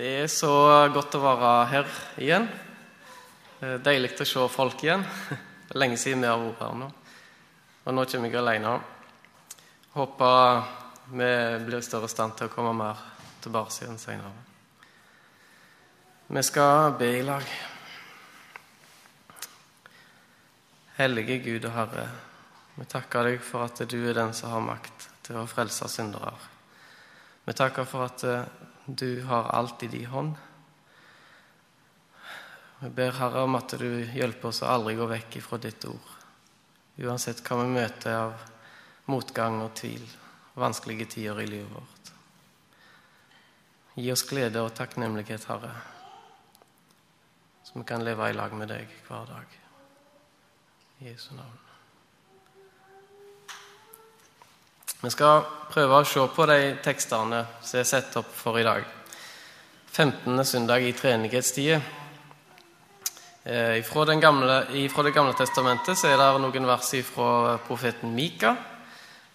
Det er så godt å være her igjen. Eh, Deilig å se folk igjen. Det er lenge siden vi har vært her nå. Og nå kommer jeg alene. Håper vi blir i større stand til å komme mer tilbake igjen senere. Vi skal be i lag. Hellige Gud og Herre, vi takker deg for at du er den som har makt til å frelse syndere. Vi takker for at eh, du har alt i din hånd. Vi ber Herre om at du hjelper oss å aldri gå vekk ifra ditt ord. Uansett hva vi møter av motgang og tvil, vanskelige tider i livet vårt. Gi oss glede og takknemlighet, Herre, så vi kan leve i lag med deg hver dag. I Jesu navn. Vi skal prøve å se på de tekstene som er satt opp for i dag. 15. søndag i treenighetstida. Eh, fra, fra Det gamle testamentet er det noen vers fra profeten Mika.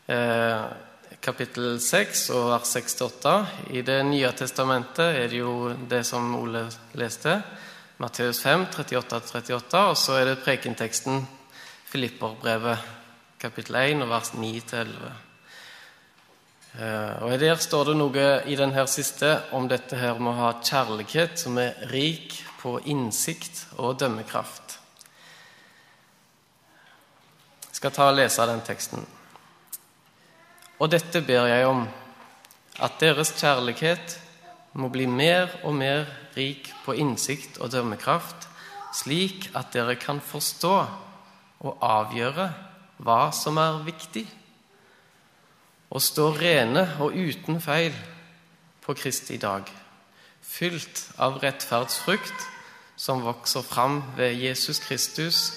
Eh, kapittel 6 og vers 6-8. I Det nye testamentet er det jo det som Ole leste. Matteus 5, 38-38. Og så er det prekenteksten Filipperbrevet kapittel 1 og vers 9-11. Og Der står det noe i denne siste om dette her med å ha kjærlighet som er rik på innsikt og dømmekraft. Jeg skal ta og lese den teksten. Og dette ber jeg om, at deres kjærlighet må bli mer og mer rik på innsikt og dømmekraft, slik at dere kan forstå og avgjøre hva som er viktig og står rene og uten feil på Kristi dag, fylt av rettferdsfrukt som vokser fram ved Jesus Kristus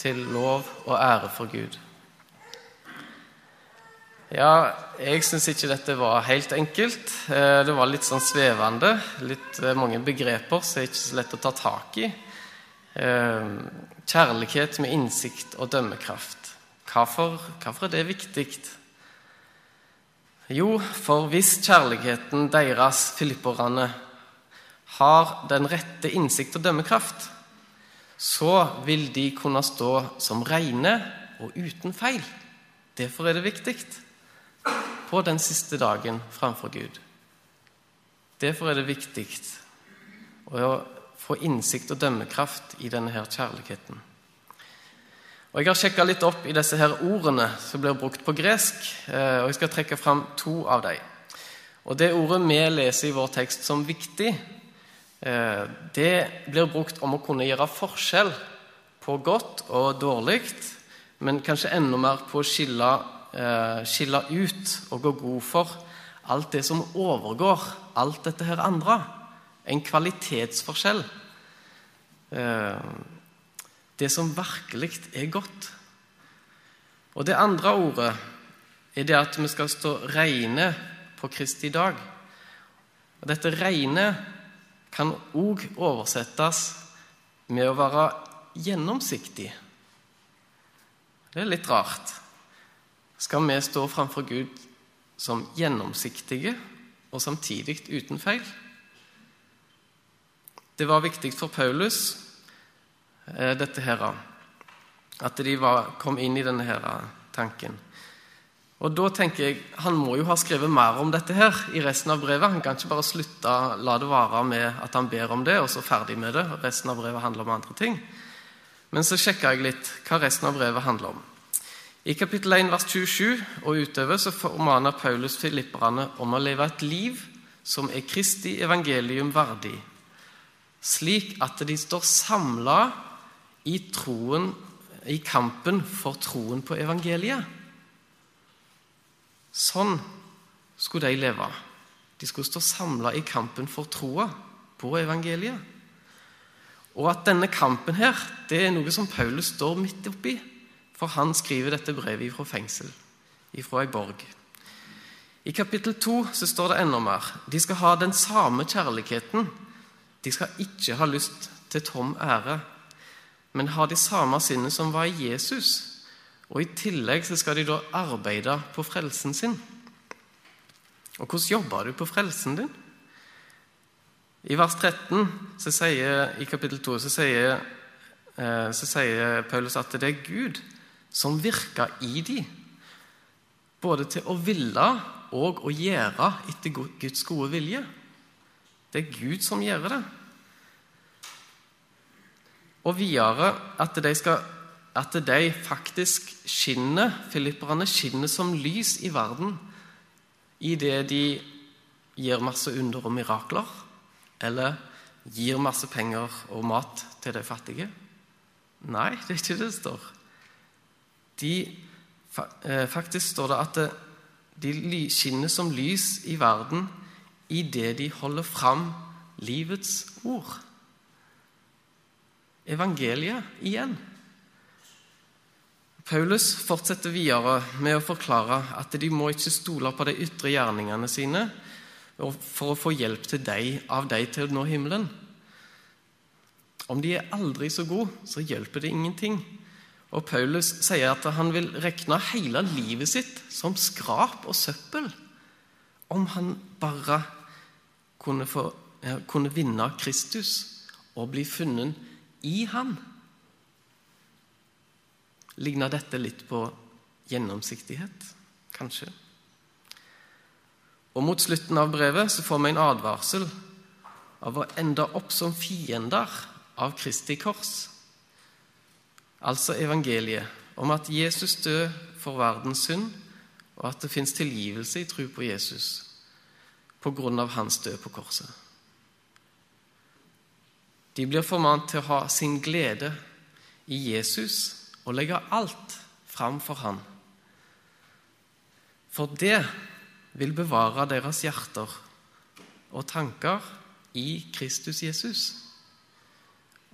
til lov og ære for Gud. Ja, jeg syns ikke dette var helt enkelt. Eh, det var litt sånn svevende. Litt eh, mange begreper som er ikke så lett å ta tak i. Eh, kjærlighet med innsikt og dømmekraft. Hvorfor, hvorfor er det viktig? Jo, for hvis kjærligheten deres, filipperne, har den rette innsikt og dømmekraft, så vil de kunne stå som reine og uten feil. Derfor er det viktig på den siste dagen framfor Gud. Derfor er det viktig å få innsikt og dømmekraft i denne her kjærligheten. Og Jeg har sjekka litt opp i disse her ordene som blir brukt på gresk, eh, og jeg skal trekke fram to av dem. Og Det ordet vi leser i vår tekst som viktig, eh, det blir brukt om å kunne gjøre forskjell på godt og dårlig, men kanskje enda mer på å skille, eh, skille ut og gå god for alt det som overgår alt dette her andre. En kvalitetsforskjell det som virkelig er godt. Og det andre ordet er det at vi skal stå reine på Kristi dag. Og Dette reine kan òg oversettes med å være gjennomsiktig. Det er litt rart. Skal vi stå framfor Gud som gjennomsiktige og samtidig uten feil? Det var viktig for Paulus dette her, At de var, kom inn i denne her tanken. Og da tenker jeg, Han må jo ha skrevet mer om dette her i resten av brevet. Han kan ikke bare slutte, la det vare med at han ber om det, og så ferdig med det. Resten av brevet handler om andre ting. Men så sjekka jeg litt hva resten av brevet handler om. I kapittel 1 vers 27 og utover så formaner Paulus filipperne om å leve et liv som er Kristi evangelium verdig, slik at de står samla i, troen, i kampen for troen på evangeliet. Sånn skulle de leve. De skulle stå samla i kampen for troa på evangeliet. Og at denne kampen her, det er noe som Paulus står midt oppi. For han skriver dette brevet fra fengsel, fra ei borg. I kapittel 2 så står det enda mer. De skal ha den samme kjærligheten. De skal ikke ha lyst til tom ære men har de samme sinnet som var i Jesus. Og I tillegg så skal de da arbeide på frelsen sin. Og hvordan jobber du på frelsen din? I vers 13 så sier, i kapittel 2 så sier, eh, så sier Paulus at det er Gud som virker i de, både til å ville og å gjøre etter Guds gode vilje. Det er Gud som gjør det. Og videre at de, skal, at de faktisk skinner, filipperne skinner som lys i verden i det de gir masse under og mirakler, eller gir masse penger og mat til de fattige. Nei, det er ikke det det står. De, eh, faktisk står det at de skinner som lys i verden i det de holder fram livets ord. Evangeliet igjen. Paulus fortsetter videre med å forklare at de må ikke stole på de ytre gjerningene sine for å få hjelp til deg, av deg til å nå himmelen. Om de er aldri så gode, så hjelper det ingenting. Og Paulus sier at han vil rekne hele livet sitt som skrap og søppel om han bare kunne, få, kunne vinne Kristus og bli funnet i han. Ligner dette litt på gjennomsiktighet? Kanskje. Og Mot slutten av brevet så får vi en advarsel av å ende opp som fiender av Kristi kors. Altså evangeliet om at Jesus død for verdens synd, og at det fins tilgivelse i tro på Jesus på grunn av hans død på korset. De blir formant til å ha sin glede i Jesus og legge alt fram for ham. For det vil bevare deres hjerter og tanker i Kristus Jesus.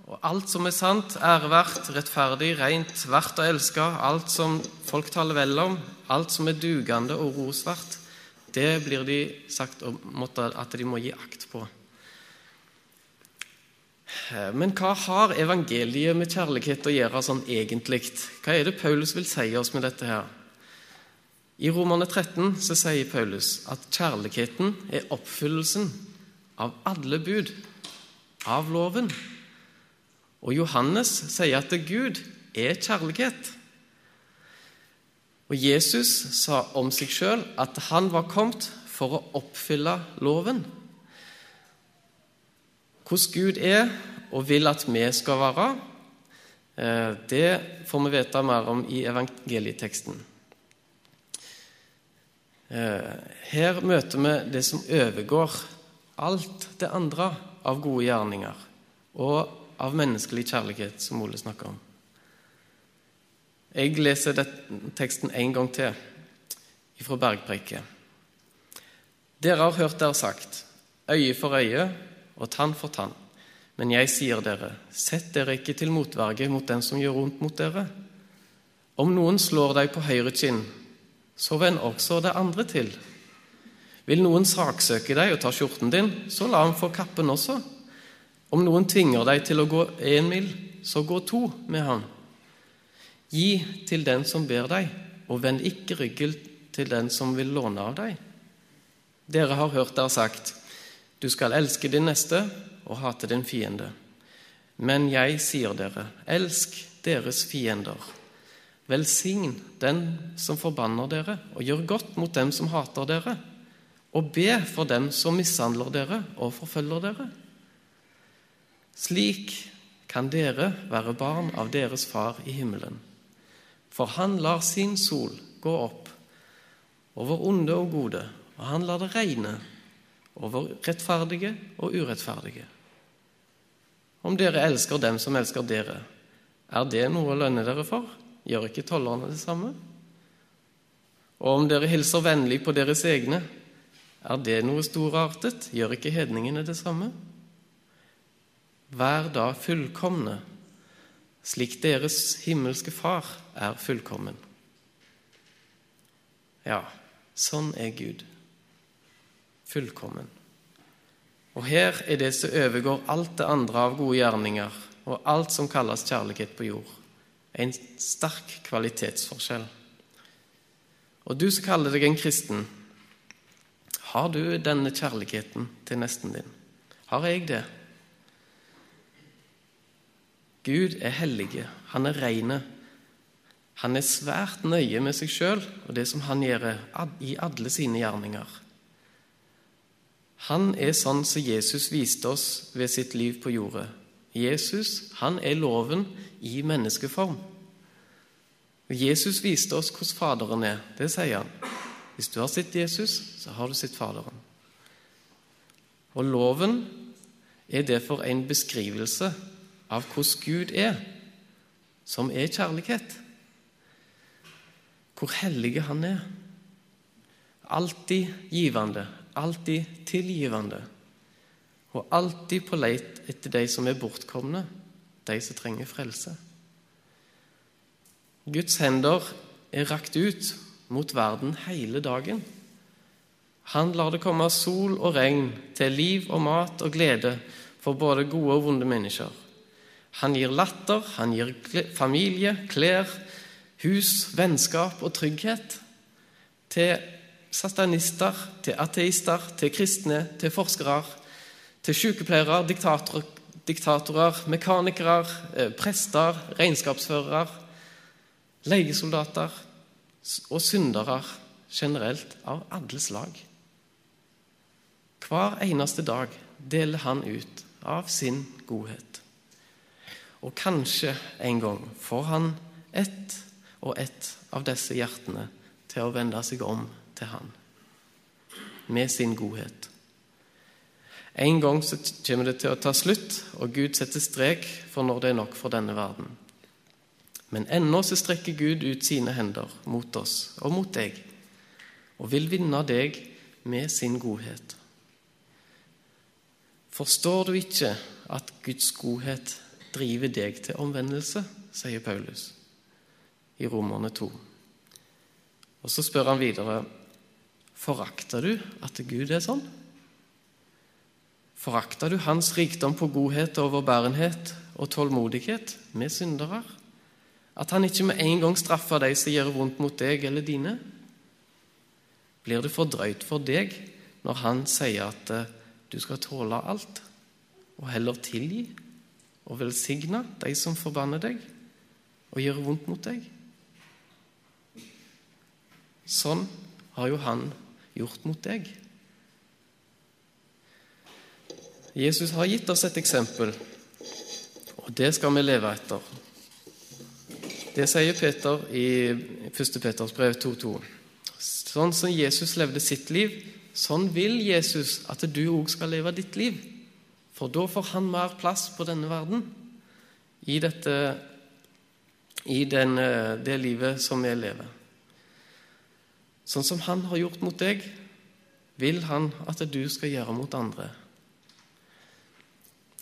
Og alt som er sant, æreverdt, rettferdig, rent, verdt å elske, alt som folk taler vel om, alt som er dugende og rosverdt, det blir de sagt at de må gi akt på. Men hva har evangeliet med kjærlighet å gjøre sånn egentlig? Hva er det Paulus vil si oss med dette her? I Romerne 13 så sier Paulus at kjærligheten er oppfyllelsen av alle bud, av loven. Og Johannes sier at Gud er kjærlighet. Og Jesus sa om seg sjøl at han var kommet for å oppfylle loven. Hvordan Gud er og vil at vi skal være, eh, det får vi vite mer om i evangelieteksten. Eh, her møter vi det som overgår alt det andre av gode gjerninger og av menneskelig kjærlighet, som Ole snakker om. Jeg leser teksten en gang til fra Bergpreiket. Dere har hørt dere sagt øye for øye og tann for tann. Men jeg sier dere, sett dere ikke til motverge mot den som gjør vondt mot dere. Om noen slår deg på høyre kinn, så vend også det andre til. Vil noen saksøke deg og ta skjorten din, så la ham få kappen også. Om noen tvinger deg til å gå én mil, så gå to med ham. Gi til den som ber deg, og vend ikke ryggen til den som vil låne av deg. Dere har hørt dere sagt, du skal elske din neste og hate din fiende. Men jeg sier dere, elsk deres fiender. Velsign den som forbanner dere, og gjør godt mot dem som hater dere. Og be for dem som mishandler dere og forfølger dere. Slik kan dere være barn av deres far i himmelen. For han lar sin sol gå opp over onde og gode, og han lar det regne over rettferdige og urettferdige. Om dere elsker dem som elsker dere, er det noe å lønne dere for? Gjør ikke tollerne det samme? Og om dere hilser vennlig på deres egne, er det noe storartet? Gjør ikke hedningene det samme? Vær da fullkomne, slik deres himmelske Far er fullkommen. Ja, sånn er Gud. Fullkommen. Og her er det som overgår alt det andre av gode gjerninger og alt som kalles kjærlighet på jord. En sterk kvalitetsforskjell. Og du som kaller deg en kristen, har du denne kjærligheten til nesten din? Har jeg det? Gud er hellige, han er reine. Han er svært nøye med seg sjøl og det som han gjør i alle sine gjerninger. Han er sånn som Jesus viste oss ved sitt liv på jordet. Jesus han er loven i menneskeform. Jesus viste oss hvordan Faderen er. Det sier han. Hvis du har sett Jesus, så har du sett Faderen. Og loven er derfor en beskrivelse av hvordan Gud er, som er kjærlighet. Hvor hellige han er. Alltid givende, alltid tilgivende. Og alltid på leit etter de som er bortkomne, de som trenger frelse. Guds hender er rakt ut mot verden hele dagen. Han lar det komme sol og regn til liv og mat og glede for både gode og vonde mennesker. Han gir latter, han gir familie, klær, hus, vennskap og trygghet til satanister, til ateister, til kristne, til forskere, til sykepleiere, diktatorer, diktatorer mekanikere, eh, prester, regnskapsførere, legesoldater og syndere generelt av alle slag. Hver eneste dag deler han ut av sin godhet. Og kanskje en gang får han ett og ett av disse hjertene til å vende seg om til han med sin godhet. En gang så kommer det til å ta slutt, og Gud setter strek for når det er nok for denne verden. Men ennå så strekker Gud ut sine hender mot oss og mot deg, og vil vinne deg med sin godhet. Forstår du ikke at Guds godhet driver deg til omvendelse, sier Paulus i Romerne 2. Og Så spør han videre forakter du at Gud er sånn. Forakter du Hans rikdom på godhet og overbærenhet og tålmodighet med syndere? At han ikke med en gang straffer de som gjør vondt mot deg eller dine? Blir det for drøyt for deg når han sier at eh, du skal tåle alt, og heller tilgi og velsigne de som forbanner deg og gjør vondt mot deg. Sånn har jo han gjort mot deg. Jesus har gitt oss et eksempel, og det skal vi leve etter. Det sier Peter i 1. Peters brev 2.2. Sånn som Jesus levde sitt liv, Sånn vil Jesus at du òg skal leve ditt liv. For da får han mer plass på denne verden i, dette, i den, eh, det livet som vi lever. Sånn som han har gjort mot deg, vil han at du skal gjøre mot andre.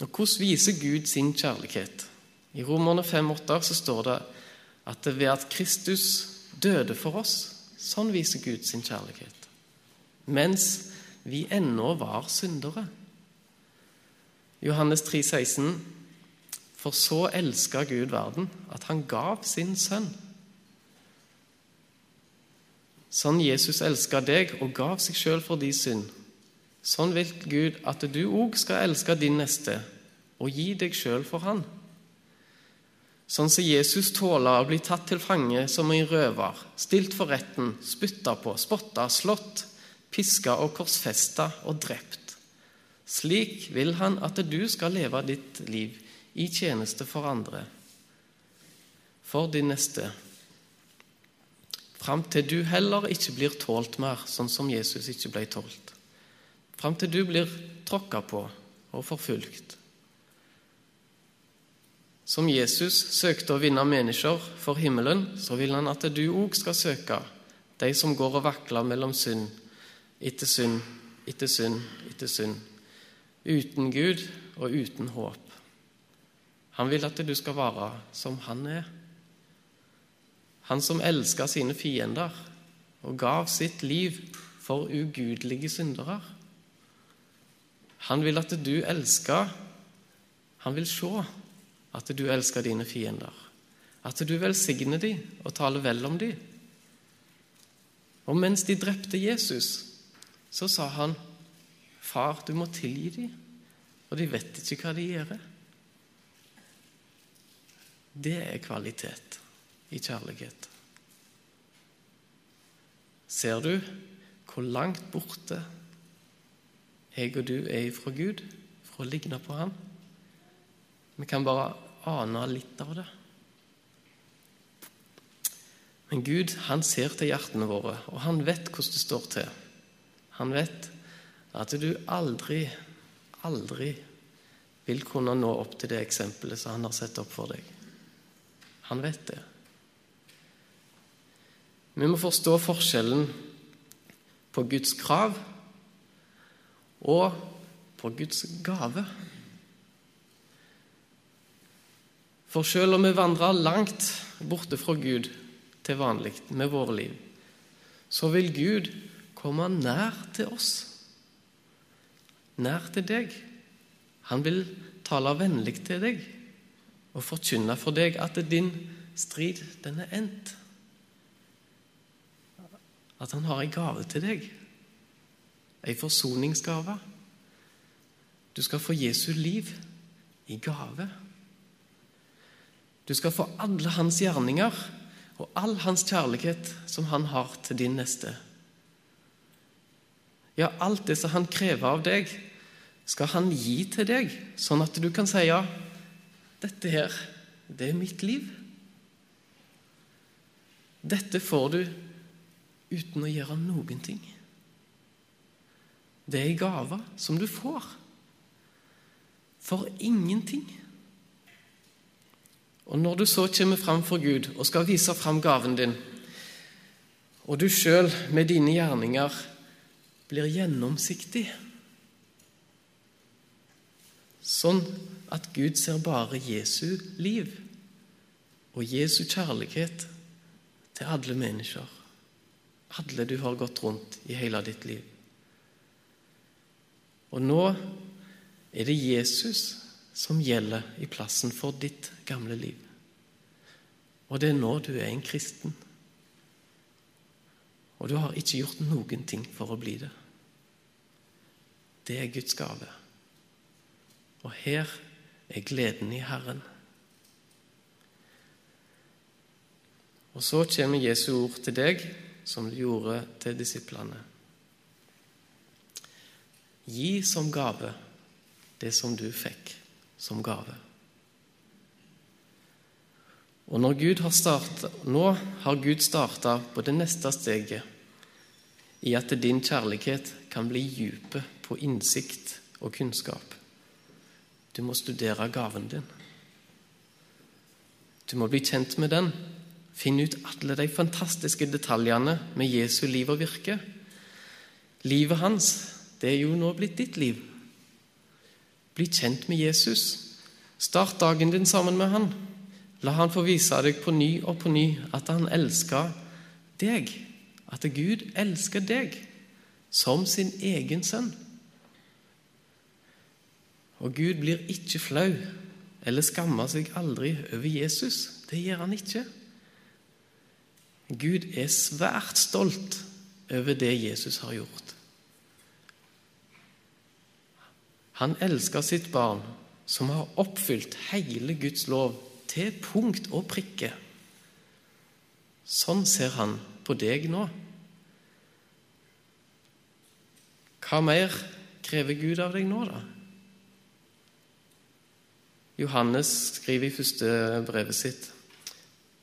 Og Hvordan viser Gud sin kjærlighet? I Romerne 5,8 så står det at det ved at Kristus døde for oss, sånn viser Gud sin kjærlighet mens vi ennå var syndere. Johannes 3, 16, For så elska Gud verden, at han gav sin sønn. Sånn Jesus elska deg og gav seg sjøl for din synd. Sånn vil Gud at du òg skal elske din neste og gi deg sjøl for han. Sånn som Jesus tåler å bli tatt til fange som en røver, stilt for retten, spytta på, spotta, slått, piska og korsfesta og drept. Slik vil han at du skal leve ditt liv i tjeneste for andre, for din neste, fram til du heller ikke blir tålt mer, sånn som Jesus ikke ble tålt. Fram til du blir tråkka på og forfulgt. Som Jesus søkte å vinne mennesker for himmelen, så vil han at du òg skal søke de som går og vakler mellom synd etter synd, etter synd, etter synd. Uten Gud og uten håp. Han vil at du skal være som han er. Han som elska sine fiender og gav sitt liv for ugudelige syndere. Han vil at du elsker Han vil se at du elsker dine fiender. At du velsigner dem og taler vel om dem. Og mens de drepte Jesus, så sa han, 'Far, du må tilgi dem, og de vet ikke hva de gjør. Det er kvalitet i kjærlighet. Ser du hvor langt borte jeg og du er fra Gud for å ligne på Han? Vi kan bare ane litt av det. Men Gud han ser til hjertene våre, og han vet hvordan det står til. Han vet at du aldri, aldri vil kunne nå opp til det eksempelet som han har sett opp for deg. Han vet det. Vi må forstå forskjellen på Guds krav og på Guds gave. For selv om vi vandrer langt borte fra Gud til vanlig med våre liv, så vil Gud komme nær til oss. Nær til deg. Han vil tale vennlig til deg og forkynne for deg at din strid, den er endt. At han har en gave til deg. En forsoningsgave. Du skal få Jesu liv i gave. Du skal få alle hans gjerninger og all hans kjærlighet som han har til din neste. Ja, alt det som han krever av deg, skal han gi til deg, sånn at du kan si ja, dette her, det er mitt liv. Dette får du uten å gjøre noen ting. Det er en gave som du får for ingenting. Og når du så kommer fram for Gud og skal vise fram gaven din, og du sjøl med dine gjerninger blir gjennomsiktig Sånn at Gud ser bare Jesu liv og Jesu kjærlighet til alle mennesker. Alle du har gått rundt i hele ditt liv. Og nå er det Jesus som gjelder i plassen for ditt gamle liv. Og det er nå du er en kristen. Og du har ikke gjort noen ting for å bli det. Det er Guds gave. Og her er gleden i Herren. Og så kommer Jesu ord til deg, som du gjorde til disiplene. Gi som gave det som du fikk som gave. Og når Gud har startet, Nå har Gud starta på det neste steget i at din kjærlighet kan bli dype på innsikt og kunnskap. Du må studere gaven din. Du må bli kjent med den. Finne ut alle de fantastiske detaljene med Jesu liv og virke. Livet hans, det er jo nå blitt ditt liv. Bli kjent med Jesus. Start dagen din sammen med han. La han få vise deg på ny og på ny at han elsker deg. At Gud elsker deg som sin egen sønn. Og Gud blir ikke flau eller skammer seg aldri over Jesus. Det gjør han ikke. Gud er svært stolt over det Jesus har gjort. Han elsker sitt barn, som har oppfylt hele Guds lov til punkt og prikke. Sånn ser han på deg nå. Hva mer krever Gud av deg nå, da? Johannes skriver i første brevet sitt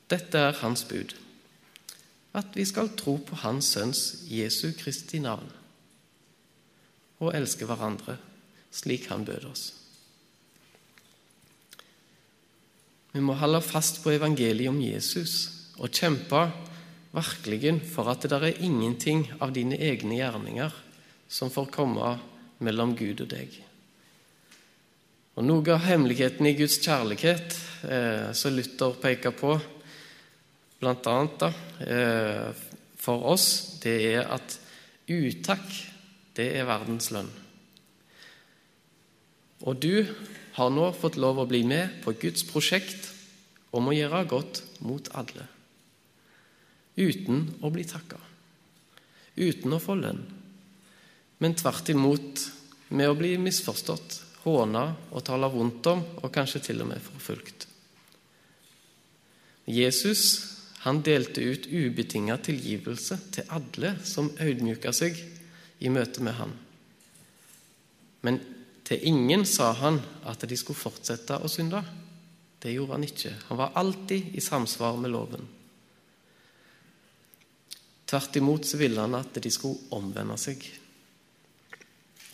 dette er hans bud, at vi skal tro på Hans Sønns Jesu Kristi navn og elske hverandre slik han bød oss. Vi må holde fast på evangeliet om Jesus og kjempe virkelig for at det der er ingenting av dine egne gjerninger som får komme mellom Gud og deg. Og Noe av hemmeligheten i Guds kjærlighet, eh, som Luther peker på, annet eh, for oss, det er at utakk, det er verdens lønn. Og du har nå fått lov å bli med på Guds prosjekt om å gjøre godt mot alle. Uten å bli takka. Uten å få lønn. Men tvert imot med å bli misforstått håna og tale vondt om, og kanskje til og med forfulgt. Jesus han delte ut ubetinga tilgivelse til alle som audmjuka seg i møte med han. Men til ingen sa han at de skulle fortsette å synde. Det gjorde han ikke. Han var alltid i samsvar med loven. Tvert imot så ville han at de skulle omvende seg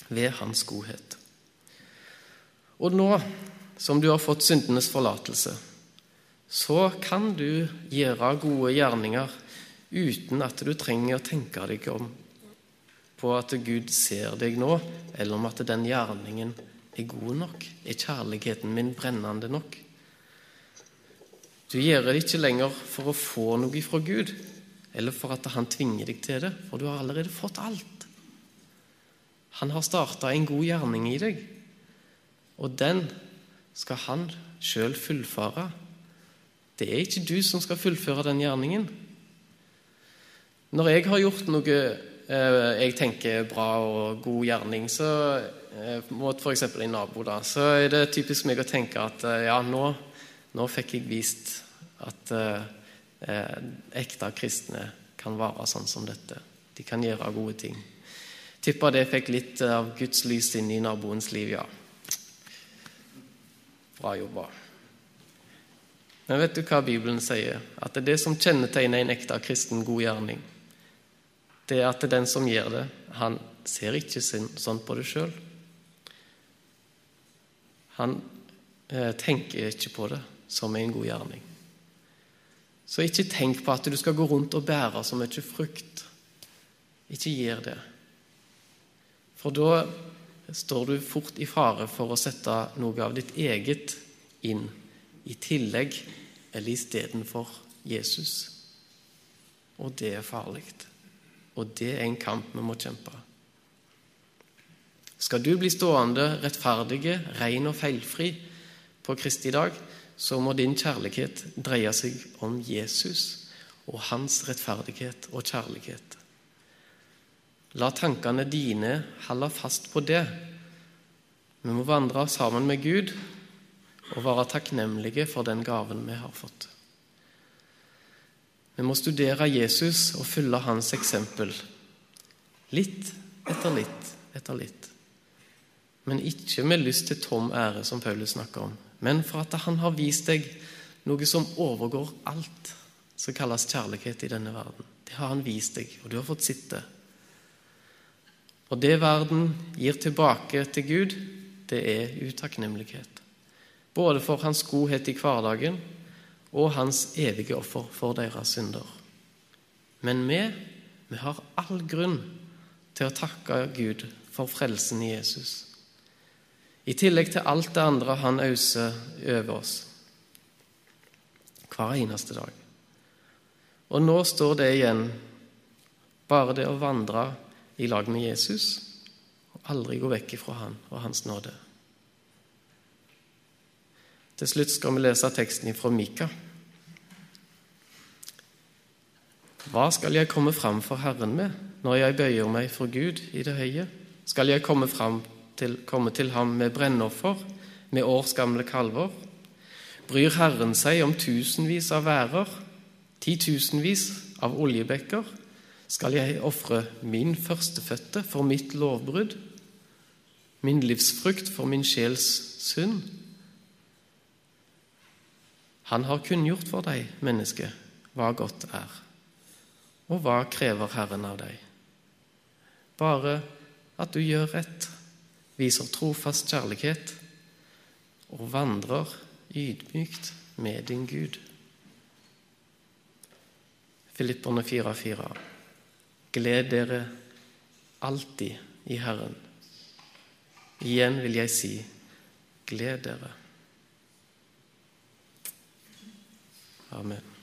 ved hans godhet. Og nå som du har fått syndenes forlatelse, så kan du gjøre gode gjerninger uten at du trenger å tenke deg om på at Gud ser deg nå, eller om at den gjerningen er god nok. Er kjærligheten min brennende nok? Du gjør det ikke lenger for å få noe fra Gud, eller for at han tvinger deg til det, for du har allerede fått alt. Han har starta en god gjerning i deg, og den skal han sjøl fullføre. Det er ikke du som skal fullføre den gjerningen. Når jeg har gjort noe eh, jeg tenker bra og god gjerning, så eh, mot f.eks. en nabo, da, så er det typisk meg å tenke at eh, ja, nå, nå fikk jeg vist at eh, ekte kristne kan være sånn som dette. De kan gjøre gode ting. Tipper det fikk litt av Guds lys inn i naboens liv, ja. Bra jobba. Men vet du hva Bibelen sier? At det er det som kjennetegner en ekte kristen god gjerning. Det er at den som gjør det, han ser ikke sånn på det sjøl. Han eh, tenker ikke på det som en god gjerning. Så ikke tenk på at du skal gå rundt og bære så mye frukt. Ikke gjør det. For da står du fort i fare for å sette noe av ditt eget inn i tillegg eller istedenfor Jesus. Og det er farlig. Og det er en kamp vi må kjempe. Skal du bli stående rettferdige, ren og feilfri på Kristi dag, så må din kjærlighet dreie seg om Jesus og hans rettferdighet og kjærlighet. La tankene dine holde fast på det. Vi må vandre sammen med Gud og være takknemlige for den gaven vi har fått. Vi må studere Jesus og følge hans eksempel. Litt etter litt etter litt. Men ikke med lyst til tom ære, som Paulus snakker om, men for at han har vist deg noe som overgår alt som kalles kjærlighet i denne verden. Det har han vist deg, og du har fått sitte. Og det verden gir tilbake til Gud, det er utakknemlighet både for hans godhet i hverdagen og hans evige offer for deres synder. Men vi, vi har all grunn til å takke Gud for frelsen i Jesus. I tillegg til alt det andre han auser over oss hver eneste dag. Og nå står det igjen bare det å vandre i lag med Jesus og aldri gå vekk ifra han og hans nåde. Til slutt skal vi lese teksten fra Mika. Hva skal jeg komme fram for Herren med når jeg bøyer meg for Gud i det høye? Skal jeg komme, til, komme til ham med brennoffer, med årsgamle kalver? Bryr Herren seg om tusenvis av værer, titusenvis av oljebekker? Skal jeg ofre min førstefødte for mitt lovbrudd, min livsfrukt for min sjels synd? Han har kunngjort for deg, menneske, hva godt er. Og hva krever Herren av deg? Bare at du gjør rett, viser trofast kjærlighet og vandrer ydmykt med din Gud. Filipperne 4,4. Gled dere alltid i Herren. Igjen vil jeg si, gled dere. Amen.